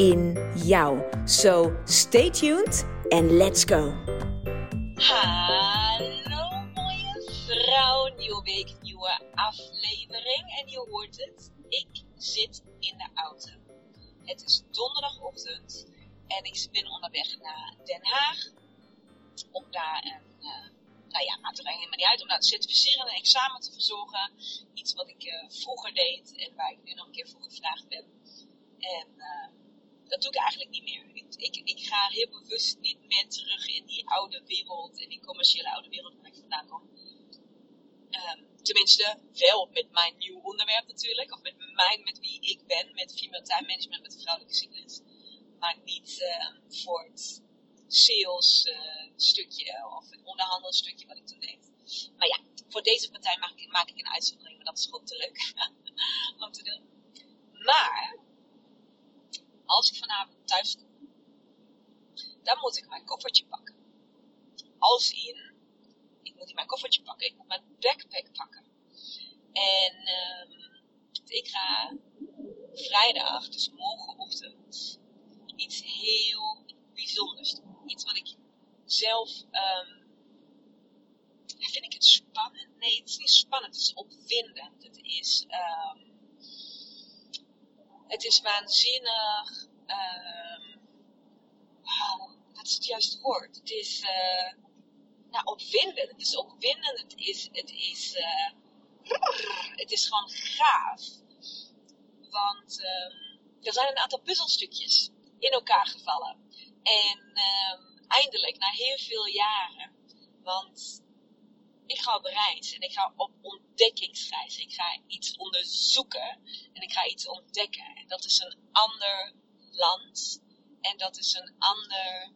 in jou. So stay tuned and let's go. Hallo mooie vrouw, nieuwe week, nieuwe aflevering. En je hoort het, ik zit in de auto. Het is donderdagochtend en ik ben onderweg naar Den Haag. Om daar een, uh, nou ja, maakt er helemaal niet uit, om daar te certificeren en een examen te verzorgen. Iets wat ik uh, vroeger deed en waar ik nu nog een keer voor gevraagd ben. En uh, dat doe ik eigenlijk niet meer. Ik, ik, ga heel bewust niet meer terug in die oude wereld, in die commerciële oude wereld waar ik vandaan kom. Um, tenminste, wel met mijn nieuw onderwerp natuurlijk, of met mijn, met wie ik ben, met female time management, met vrouwelijke cyclus. Maar niet uh, voor het sales uh, stukje of het onderhandelstukje wat ik toen deed. Maar ja, voor deze partij maak ik, maak ik een uitzondering, maar dat is gewoon te leuk om te doen. Maar als ik vanavond thuis kom, dan moet ik mijn koffertje pakken. Als in, ik moet mijn koffertje pakken, ik moet mijn backpack pakken. En um, ik ga vrijdag, dus morgenochtend, iets heel bijzonders doen. Iets wat ik zelf, um, vind ik het spannend? Nee, het is niet spannend, het is opwindend. Het is, um, het is waanzinnig. Oh, dat is het juiste woord. Het is uh, nou, opwindend. Het is opwindend. Het is, het is, uh, het is gewoon gaaf. Want um, er zijn een aantal puzzelstukjes in elkaar gevallen. En um, eindelijk, na heel veel jaren. Want ik ga op reis en ik ga op ontdekkingsreis. Ik ga iets onderzoeken en ik ga iets ontdekken. En dat is een ander land. En dat is een ander,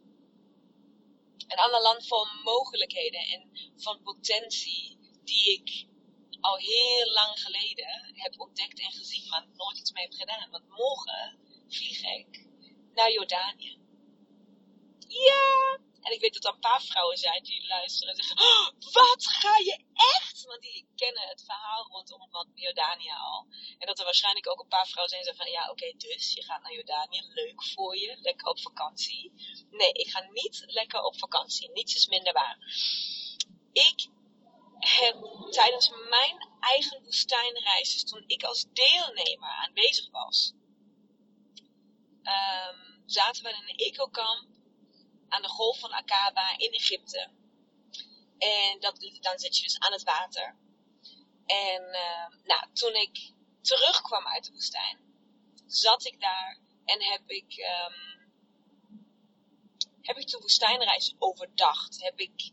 een ander land van mogelijkheden en van potentie die ik al heel lang geleden heb ontdekt en gezien, maar nooit iets mee heb gedaan. Want morgen vlieg ik naar Jordanië. Ja! En ik weet dat er een paar vrouwen zijn die luisteren en zeggen, oh, wat ga je echt? Want die kennen het verhaal rondom wat Jordanië al. En dat er waarschijnlijk ook een paar vrouwen zijn die zeggen van, ja oké, dus je gaat naar Jordanië, leuk voor je, lekker op vakantie. Nee, ik ga niet lekker op vakantie, niets is minder waar. Ik heb tijdens mijn eigen woestijnreis, dus toen ik als deelnemer aanwezig was, um, zaten we in een ecokamp aan de golf van Akaba in Egypte. En dat, dan zit je dus aan het water. En uh, nou, toen ik terugkwam uit de woestijn, zat ik daar en heb ik, um, heb ik de woestijnreis overdacht. Heb ik,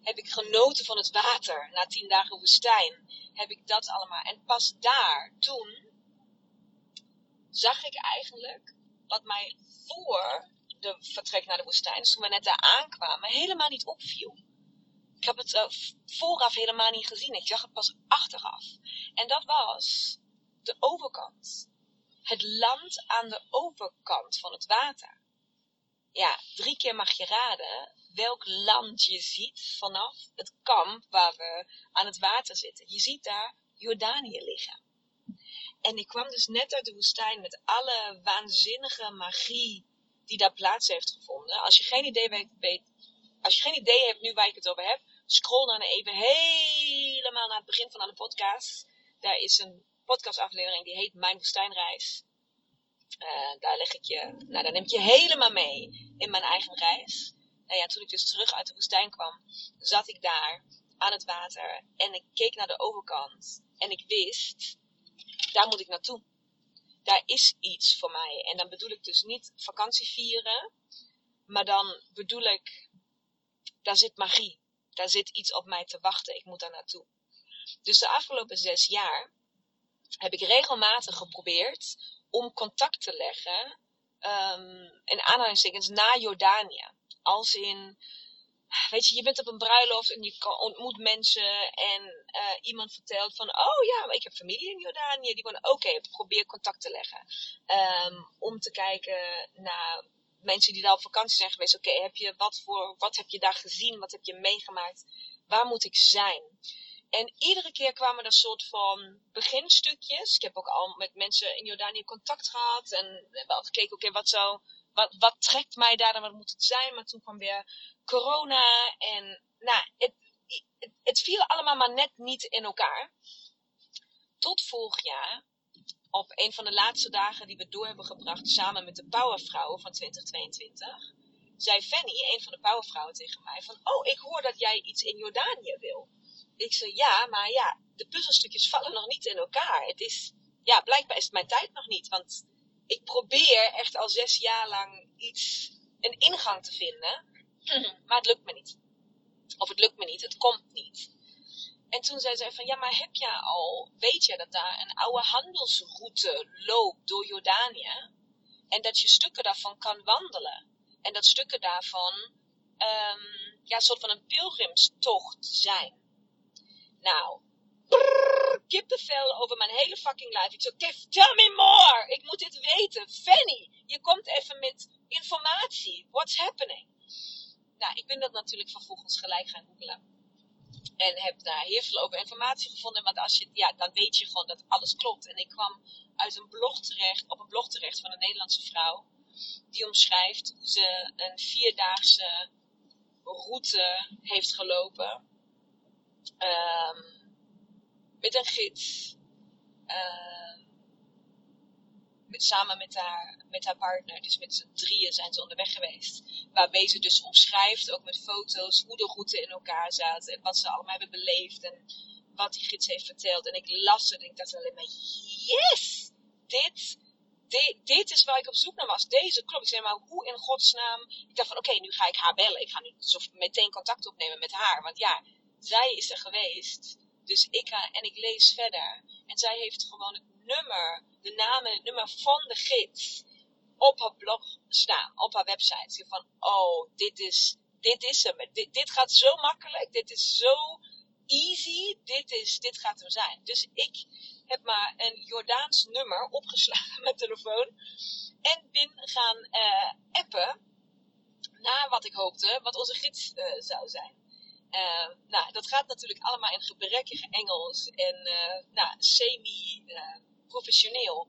heb ik genoten van het water na tien dagen woestijn. Heb ik dat allemaal. En pas daar, toen, zag ik eigenlijk wat mij voor de vertrek naar de woestijn, dus toen we net daar aankwamen, helemaal niet opviel. Ik heb het uh, vooraf helemaal niet gezien. Ik zag het pas achteraf. En dat was de overkant. Het land aan de overkant van het water. Ja, drie keer mag je raden welk land je ziet vanaf het kamp waar we aan het water zitten. Je ziet daar Jordanië liggen. En ik kwam dus net uit de woestijn met alle waanzinnige magie die daar plaats heeft gevonden. Als je geen idee weet, weet, als je geen idee hebt nu waar ik het over heb, scroll dan even helemaal naar het begin van de podcast. Daar is een podcastaflevering die heet Mijn Woestijnreis. Uh, daar leg ik je, nou, daar neem ik je helemaal mee in mijn eigen reis. Nou ja, toen ik dus terug uit de woestijn kwam, zat ik daar aan het water en ik keek naar de overkant en ik wist, daar moet ik naartoe daar is iets voor mij. En dan bedoel ik dus niet vakantie vieren, maar dan bedoel ik, daar zit magie. Daar zit iets op mij te wachten. Ik moet daar naartoe. Dus de afgelopen zes jaar heb ik regelmatig geprobeerd om contact te leggen um, in aanhalingstekens, na Jordanië. Als in, weet je, je bent op een bruiloft en je ontmoet mensen en uh, iemand vertelt van, oh ja, ik heb familie in Jordanië. Die van, oké, probeer contact te leggen. Um, om te kijken naar mensen die daar op vakantie zijn geweest. Oké, heb je wat voor, wat heb je daar gezien? Wat heb je meegemaakt? Waar moet ik zijn? En iedere keer kwamen er soort van beginstukjes. Ik heb ook al met mensen in Jordanië contact gehad. En hebben al gekeken, oké, wat zou, wat, wat trekt mij daar en wat moet het zijn? Maar toen kwam weer corona. En nou, het, het, het viel allemaal maar net niet in elkaar. Tot vorig jaar, op een van de laatste dagen die we door hebben gebracht samen met de Powervrouwen van 2022, zei Fanny, een van de Powervrouwen, tegen mij van, oh, ik hoor dat jij iets in Jordanië wil. Ik zei, ja, maar ja, de puzzelstukjes vallen nog niet in elkaar. Het is, ja, blijkbaar is mijn tijd nog niet, want ik probeer echt al zes jaar lang iets, een ingang te vinden, maar het lukt me niet. Of het lukt me niet, het komt niet. En toen zei zij van, ja, maar heb jij al, weet je dat daar een oude handelsroute loopt door Jordanië? En dat je stukken daarvan kan wandelen. En dat stukken daarvan, um, ja, een soort van een pilgrimstocht zijn. Nou, kippenvel over mijn hele fucking lijf. Ik zei, tell me more! Ik moet dit weten. Fanny, je komt even met informatie. What's happening? Nou, ik ben dat natuurlijk vervolgens gelijk gaan googlen. En heb daar heel veel over informatie gevonden. Want als je, ja, dan weet je gewoon dat alles klopt. En ik kwam uit een blog terecht, op een blog terecht van een Nederlandse vrouw. Die omschrijft hoe ze een vierdaagse route heeft gelopen. Um, met een gids. Met, samen met haar, met haar partner. Dus met z'n drieën zijn ze onderweg geweest. Waarbij ze dus omschrijft, ook met foto's, hoe de route in elkaar zat. En wat ze allemaal hebben beleefd. En wat die gids heeft verteld. En ik las het en ik dacht alleen maar, yes! Dit, dit, is waar ik op zoek naar was. Deze klopt. Ik zei maar, hoe in godsnaam? Ik dacht van, oké, nu ga ik haar bellen. Ik ga nu meteen contact opnemen met haar. Want ja, zij is er geweest. Dus ik ga en ik lees verder. En zij heeft gewoon het nummer, de naam en het nummer van de gids op haar blog staan, op haar website. Van, oh, dit is, dit is hem. Dit, gaat zo makkelijk. Dit is zo easy. Dit, is, dit gaat hem zijn. Dus ik heb maar een Jordaans nummer opgeslagen met telefoon. En ben gaan uh, appen naar wat ik hoopte, wat onze gids uh, zou zijn. Uh, nou, dat gaat natuurlijk allemaal in gebrekkig Engels en uh, nou, semi-professioneel.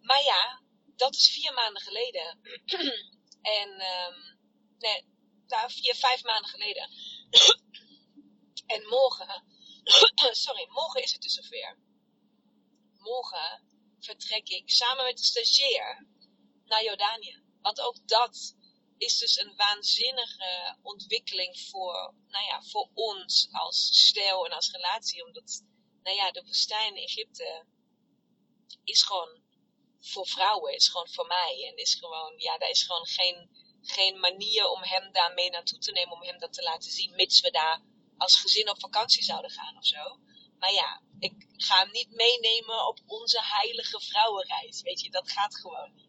Maar ja, dat is vier maanden geleden. en, um, nee, nou, vier, vijf maanden geleden. en morgen, sorry, morgen is het dus zover. Morgen vertrek ik samen met de stagiair naar Jordanië. Want ook dat is dus een waanzinnige ontwikkeling voor, nou ja, voor ons als stijl en als relatie. Omdat, nou ja, de woestijn in Egypte is gewoon voor vrouwen, is gewoon voor mij. En is gewoon, ja, daar is gewoon geen, geen manier om hem daar mee naartoe te nemen, om hem dat te laten zien, mits we daar als gezin op vakantie zouden gaan of zo. Maar ja, ik ga hem niet meenemen op onze heilige vrouwenreis. Weet je, dat gaat gewoon niet.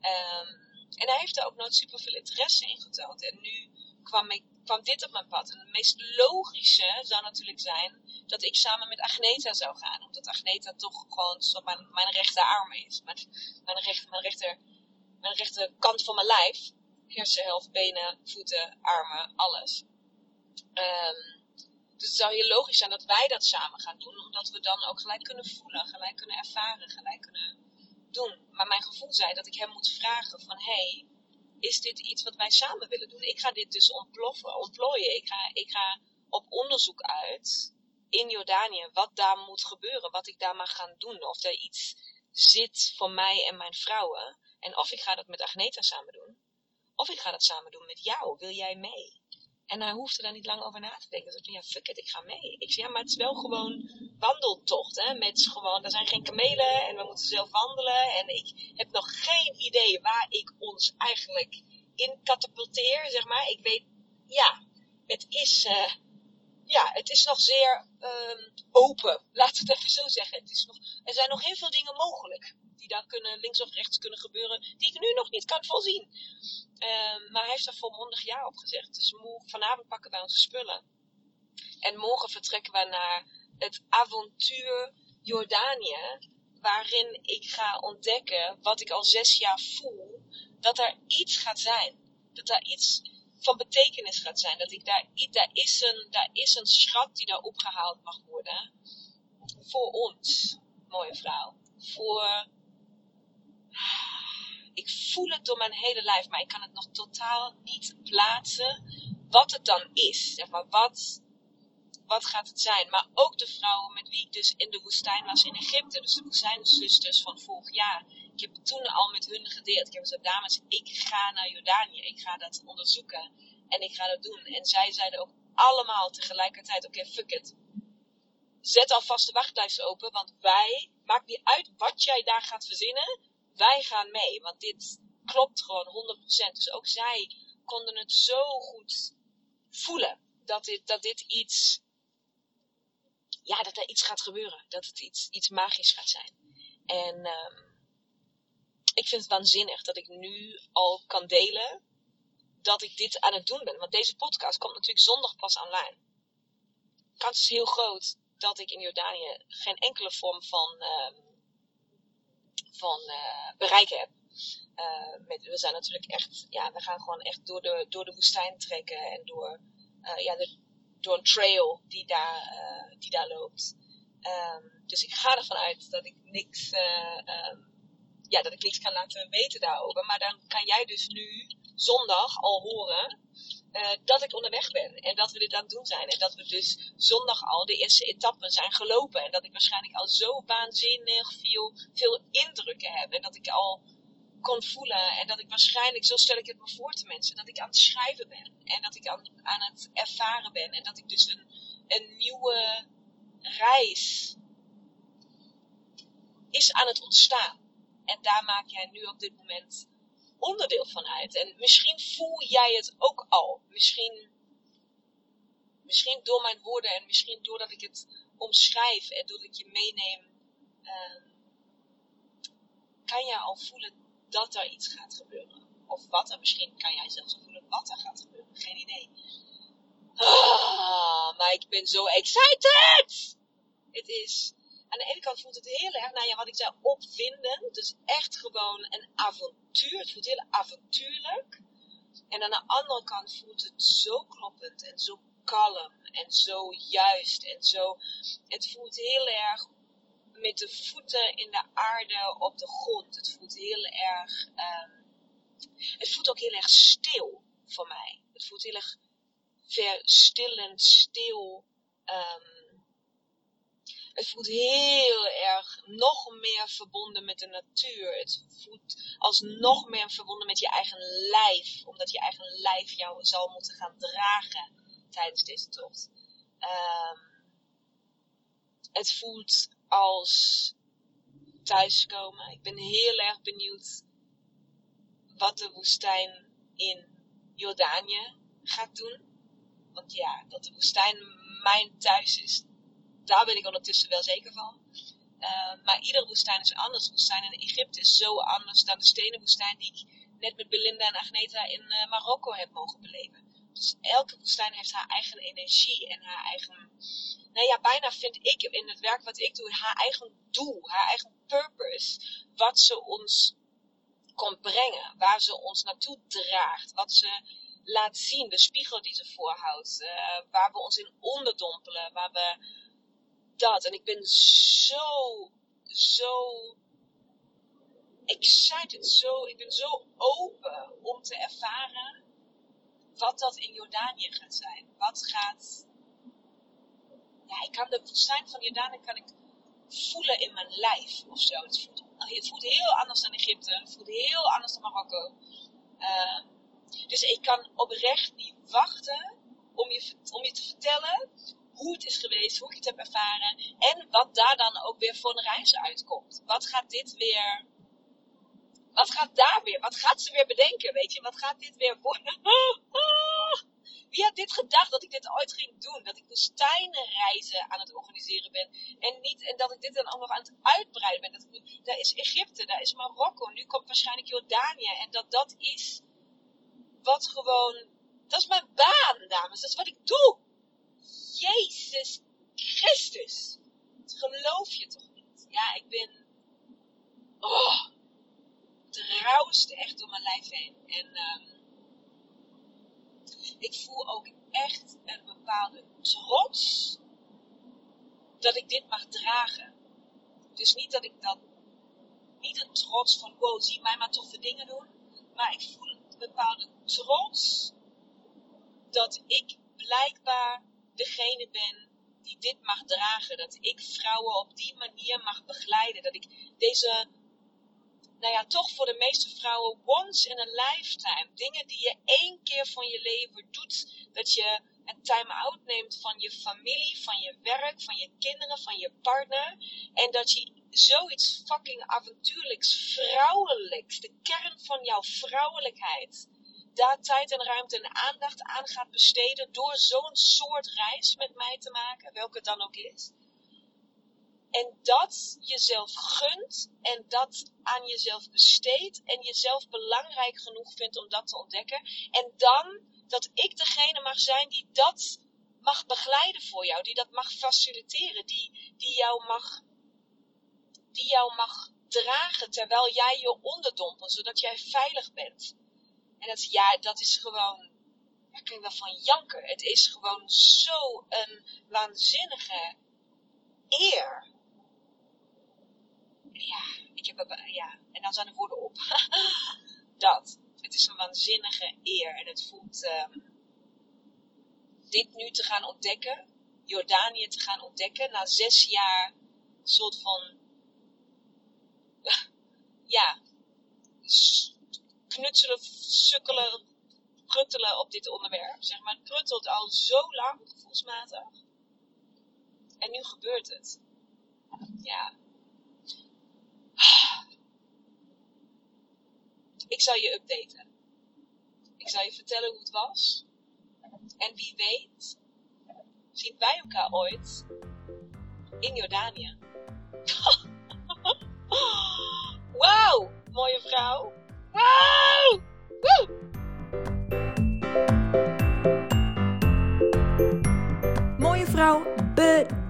Um, en hij heeft er ook nooit super veel interesse in getoond. En nu kwam, ik, dit op mijn pad. En het meest logische zou natuurlijk zijn dat ik samen met Agneta zou gaan. Omdat Agneta toch gewoon mijn, mijn rechterarm is. Mijn, mijn, mijn, rechter, mijn rechterkant van mijn lijf. Hersenhelft, benen, voeten, armen, alles. Um, dus het zou heel logisch zijn dat wij dat samen gaan doen. Omdat we dan ook gelijk kunnen voelen, gelijk kunnen ervaren, gelijk kunnen doen. Maar mijn gevoel zei dat ik hem moet vragen van, hey, is dit iets wat wij samen willen doen? Ik ga dit dus ontploffen, ontplooien. Ik ga, ik ga op onderzoek uit in Jordanië wat daar moet gebeuren, wat ik daar mag gaan doen. Of er iets zit voor mij en mijn vrouwen. En of ik ga dat met Agneta samen doen, of ik ga dat samen doen met jou. Wil jij mee? En hij hoefde daar niet lang over na te denken. Dus ja, fuck it, ik ga mee. Ik zei, ja, maar het is wel gewoon wandeltocht, hè. Met gewoon, er zijn geen kamelen en we moeten zelf wandelen. En ik heb nog geen idee waar ik ons eigenlijk in katapulteer, zeg maar. Ik weet, ja, het is, uh, ja, het is nog zeer um, open. Laten we het even zo zeggen. Het is nog, er zijn nog heel veel dingen mogelijk. die dan kunnen, links of rechts kunnen gebeuren, die ik nu nog niet kan voorzien. Ehm, maar hij heeft daar volmondig ja op gezegd. Dus vanavond pakken wij onze spullen. En morgen vertrekken we naar het avontuur Jordanië, waarin ik ga ontdekken wat ik al zes jaar voel, dat er iets gaat zijn. Dat daar iets van betekenis gaat zijn. Dat ik daar, daar, is een, daar is een schat die daar opgehaald mag worden. Voor ons, mooie vrouw. Voor. Ik voel het door mijn hele lijf, maar ik kan het nog totaal niet plaatsen wat het dan is. Zeg maar, wat, wat gaat het zijn? Maar ook de vrouwen met wie ik dus in de woestijn was in Egypte. Dus de woestijnzusters van vorig jaar. Ik heb toen al met hun gedeeld. Ik heb gezegd, dames, ik ga naar Jordanië. Ik ga dat onderzoeken. En ik ga dat doen. En zij zeiden ook allemaal tegelijkertijd, oké, fuck it. Zet alvast de wachtlijst open, want wij, maakt niet uit wat jij daar gaat verzinnen, wij gaan mee. Want dit klopt gewoon 100%. Dus ook zij konden het zo goed voelen. Dat dit, dat dit iets ja, dat er iets gaat gebeuren. Dat het iets, iets magisch gaat zijn. En um, ik vind het waanzinnig dat ik nu al kan delen dat ik dit aan het doen ben. Want deze podcast komt natuurlijk zondag pas online. De kans is heel groot dat ik in Jordanië geen enkele vorm van, uh, van uh, bereik heb. Uh, met, we zijn natuurlijk echt, ja, we gaan gewoon echt door de, door de woestijn trekken en door, uh, ja, de, door een trail die daar, uh, die daar loopt. Um, dus ik ga ervan uit dat ik niks, uh, um, ja, dat ik niks kan laten weten daarover. Maar dan kan jij dus nu zondag al horen uh, dat ik onderweg ben. En dat we dit aan het doen zijn. En dat we dus zondag al de eerste etappen zijn gelopen. En dat ik waarschijnlijk al zo waanzinnig veel, veel indrukken heb. En dat ik al kon voelen. En dat ik waarschijnlijk, zo stel ik het me voor te mensen, dat ik aan het schrijven ben. En dat ik aan, aan het ervaren ben. En dat ik dus een, een nieuwe reis is aan het ontstaan. En daar maak jij nu op dit moment onderdeel van uit. En misschien voel jij het ook al. Misschien, misschien door mijn woorden en misschien doordat ik het omschrijf en doordat ik je meeneem, uh, kan jij al voelen dat er iets gaat gebeuren. Of wat er misschien, kan jij zelfs voelen wat er gaat gebeuren. Geen idee. Ah, maar ik ben zo excited! Het is, aan de ene kant voelt het heel erg, nou ja, wat ik zei, opvinden. Dus echt gewoon een avontuur. Het voelt heel avontuurlijk. En aan de andere kant voelt het zo kloppend en zo kalm en zo juist en zo. Het voelt heel erg met de voeten in de aarde op de grond. Het voelt heel erg. Um, het voelt ook heel erg stil voor mij. Het voelt heel erg verstillend, stil. Um, het voelt heel erg nog meer verbonden met de natuur. Het voelt als nog meer verbonden met je eigen lijf. Omdat je eigen lijf jou zal moeten gaan dragen tijdens deze tocht. Um, het voelt als thuiskomen. Ik ben heel erg benieuwd wat de woestijn in Jordanië gaat doen. Want ja, dat de woestijn mijn thuis is, daar ben ik ondertussen wel zeker van. Uh, maar iedere woestijn is anders. De woestijn in Egypte is zo anders dan de stenen woestijn die ik net met Belinda en Agneta in uh, Marokko heb mogen beleven. Dus elke woestijn heeft haar eigen energie en haar eigen nou ja, bijna vind ik in het werk wat ik doe, haar eigen doel, haar eigen purpose. Wat ze ons komt brengen, waar ze ons naartoe draagt, wat ze laat zien, de spiegel die ze voorhoudt, uh, waar we ons in onderdompelen, waar we dat. En ik ben zo, zo excited, zo, ik ben zo open om te ervaren wat dat in Jordanië gaat zijn. Wat gaat ja, ik kan de woestijn van Jordanië kan ik voelen in mijn lijf of zo. Het voelt, het voelt heel anders dan Egypte. Het voelt heel anders dan Marokko. Uh, dus ik kan oprecht niet wachten om je, om je te vertellen hoe het is geweest, hoe ik het heb ervaren. En wat daar dan ook weer voor een reis uitkomt. Wat gaat dit weer. Wat gaat daar weer? Wat gaat ze weer bedenken? Weet je, wat gaat dit weer worden? Wie had dit gedacht dat ik dit ooit ging doen? Dat ik woestijnenreizen aan het organiseren ben. En, niet, en dat ik dit dan nog aan het uitbreiden ben. Dat daar is Egypte, daar is Marokko. Nu komt waarschijnlijk Jordanië. En dat dat is wat gewoon. Dat is mijn baan, dames. Dat is wat ik doe. Jezus Christus. Dat geloof je toch niet? Ja, ik ben. Oh, het echt door mijn lijf heen. En. Um, ik voel ook echt een bepaalde trots dat ik dit mag dragen. Dus niet dat ik dat, niet een trots van, wow, zie mij maar toffe dingen doen. Maar ik voel een bepaalde trots dat ik blijkbaar degene ben die dit mag dragen. Dat ik vrouwen op die manier mag begeleiden. Dat ik deze nou ja, toch voor de meeste vrouwen once in a lifetime. Dingen die je één keer van je leven doet. Dat je een time-out neemt van je familie, van je werk, van je kinderen, van je partner. En dat je zoiets fucking avontuurlijks, vrouwelijks, de kern van jouw vrouwelijkheid, daar tijd en ruimte en aandacht aan gaat besteden door zo'n soort reis met mij te maken, welke dan ook is. En dat jezelf gunt en dat aan jezelf besteedt en jezelf belangrijk genoeg vindt om dat te ontdekken. En dan dat ik degene mag zijn die dat mag begeleiden voor jou, die dat mag faciliteren, die, die, jou, mag, die jou mag dragen terwijl jij je onderdompelt, zodat jij veilig bent. En dat, ja, dat is gewoon, daar kun je wel van janken. Het is gewoon zo een waanzinnige eer ja, ik heb, ja, en dan zijn de woorden op. dat. Het is een waanzinnige eer en het voelt um, dit nu te gaan ontdekken, Jordanië te gaan ontdekken, na zes jaar soort van, ja, knutselen, sukkelen, pruttelen op dit onderwerp. Zeg maar, het pruttelt al zo lang, gevoelsmatig. En nu gebeurt het. Ja, Ik zal je updaten. Ik zal je vertellen hoe het was. En wie weet, zien wij elkaar ooit in Jordanië. Wauw, mooie vrouw. Wauw! Mooie vrouw,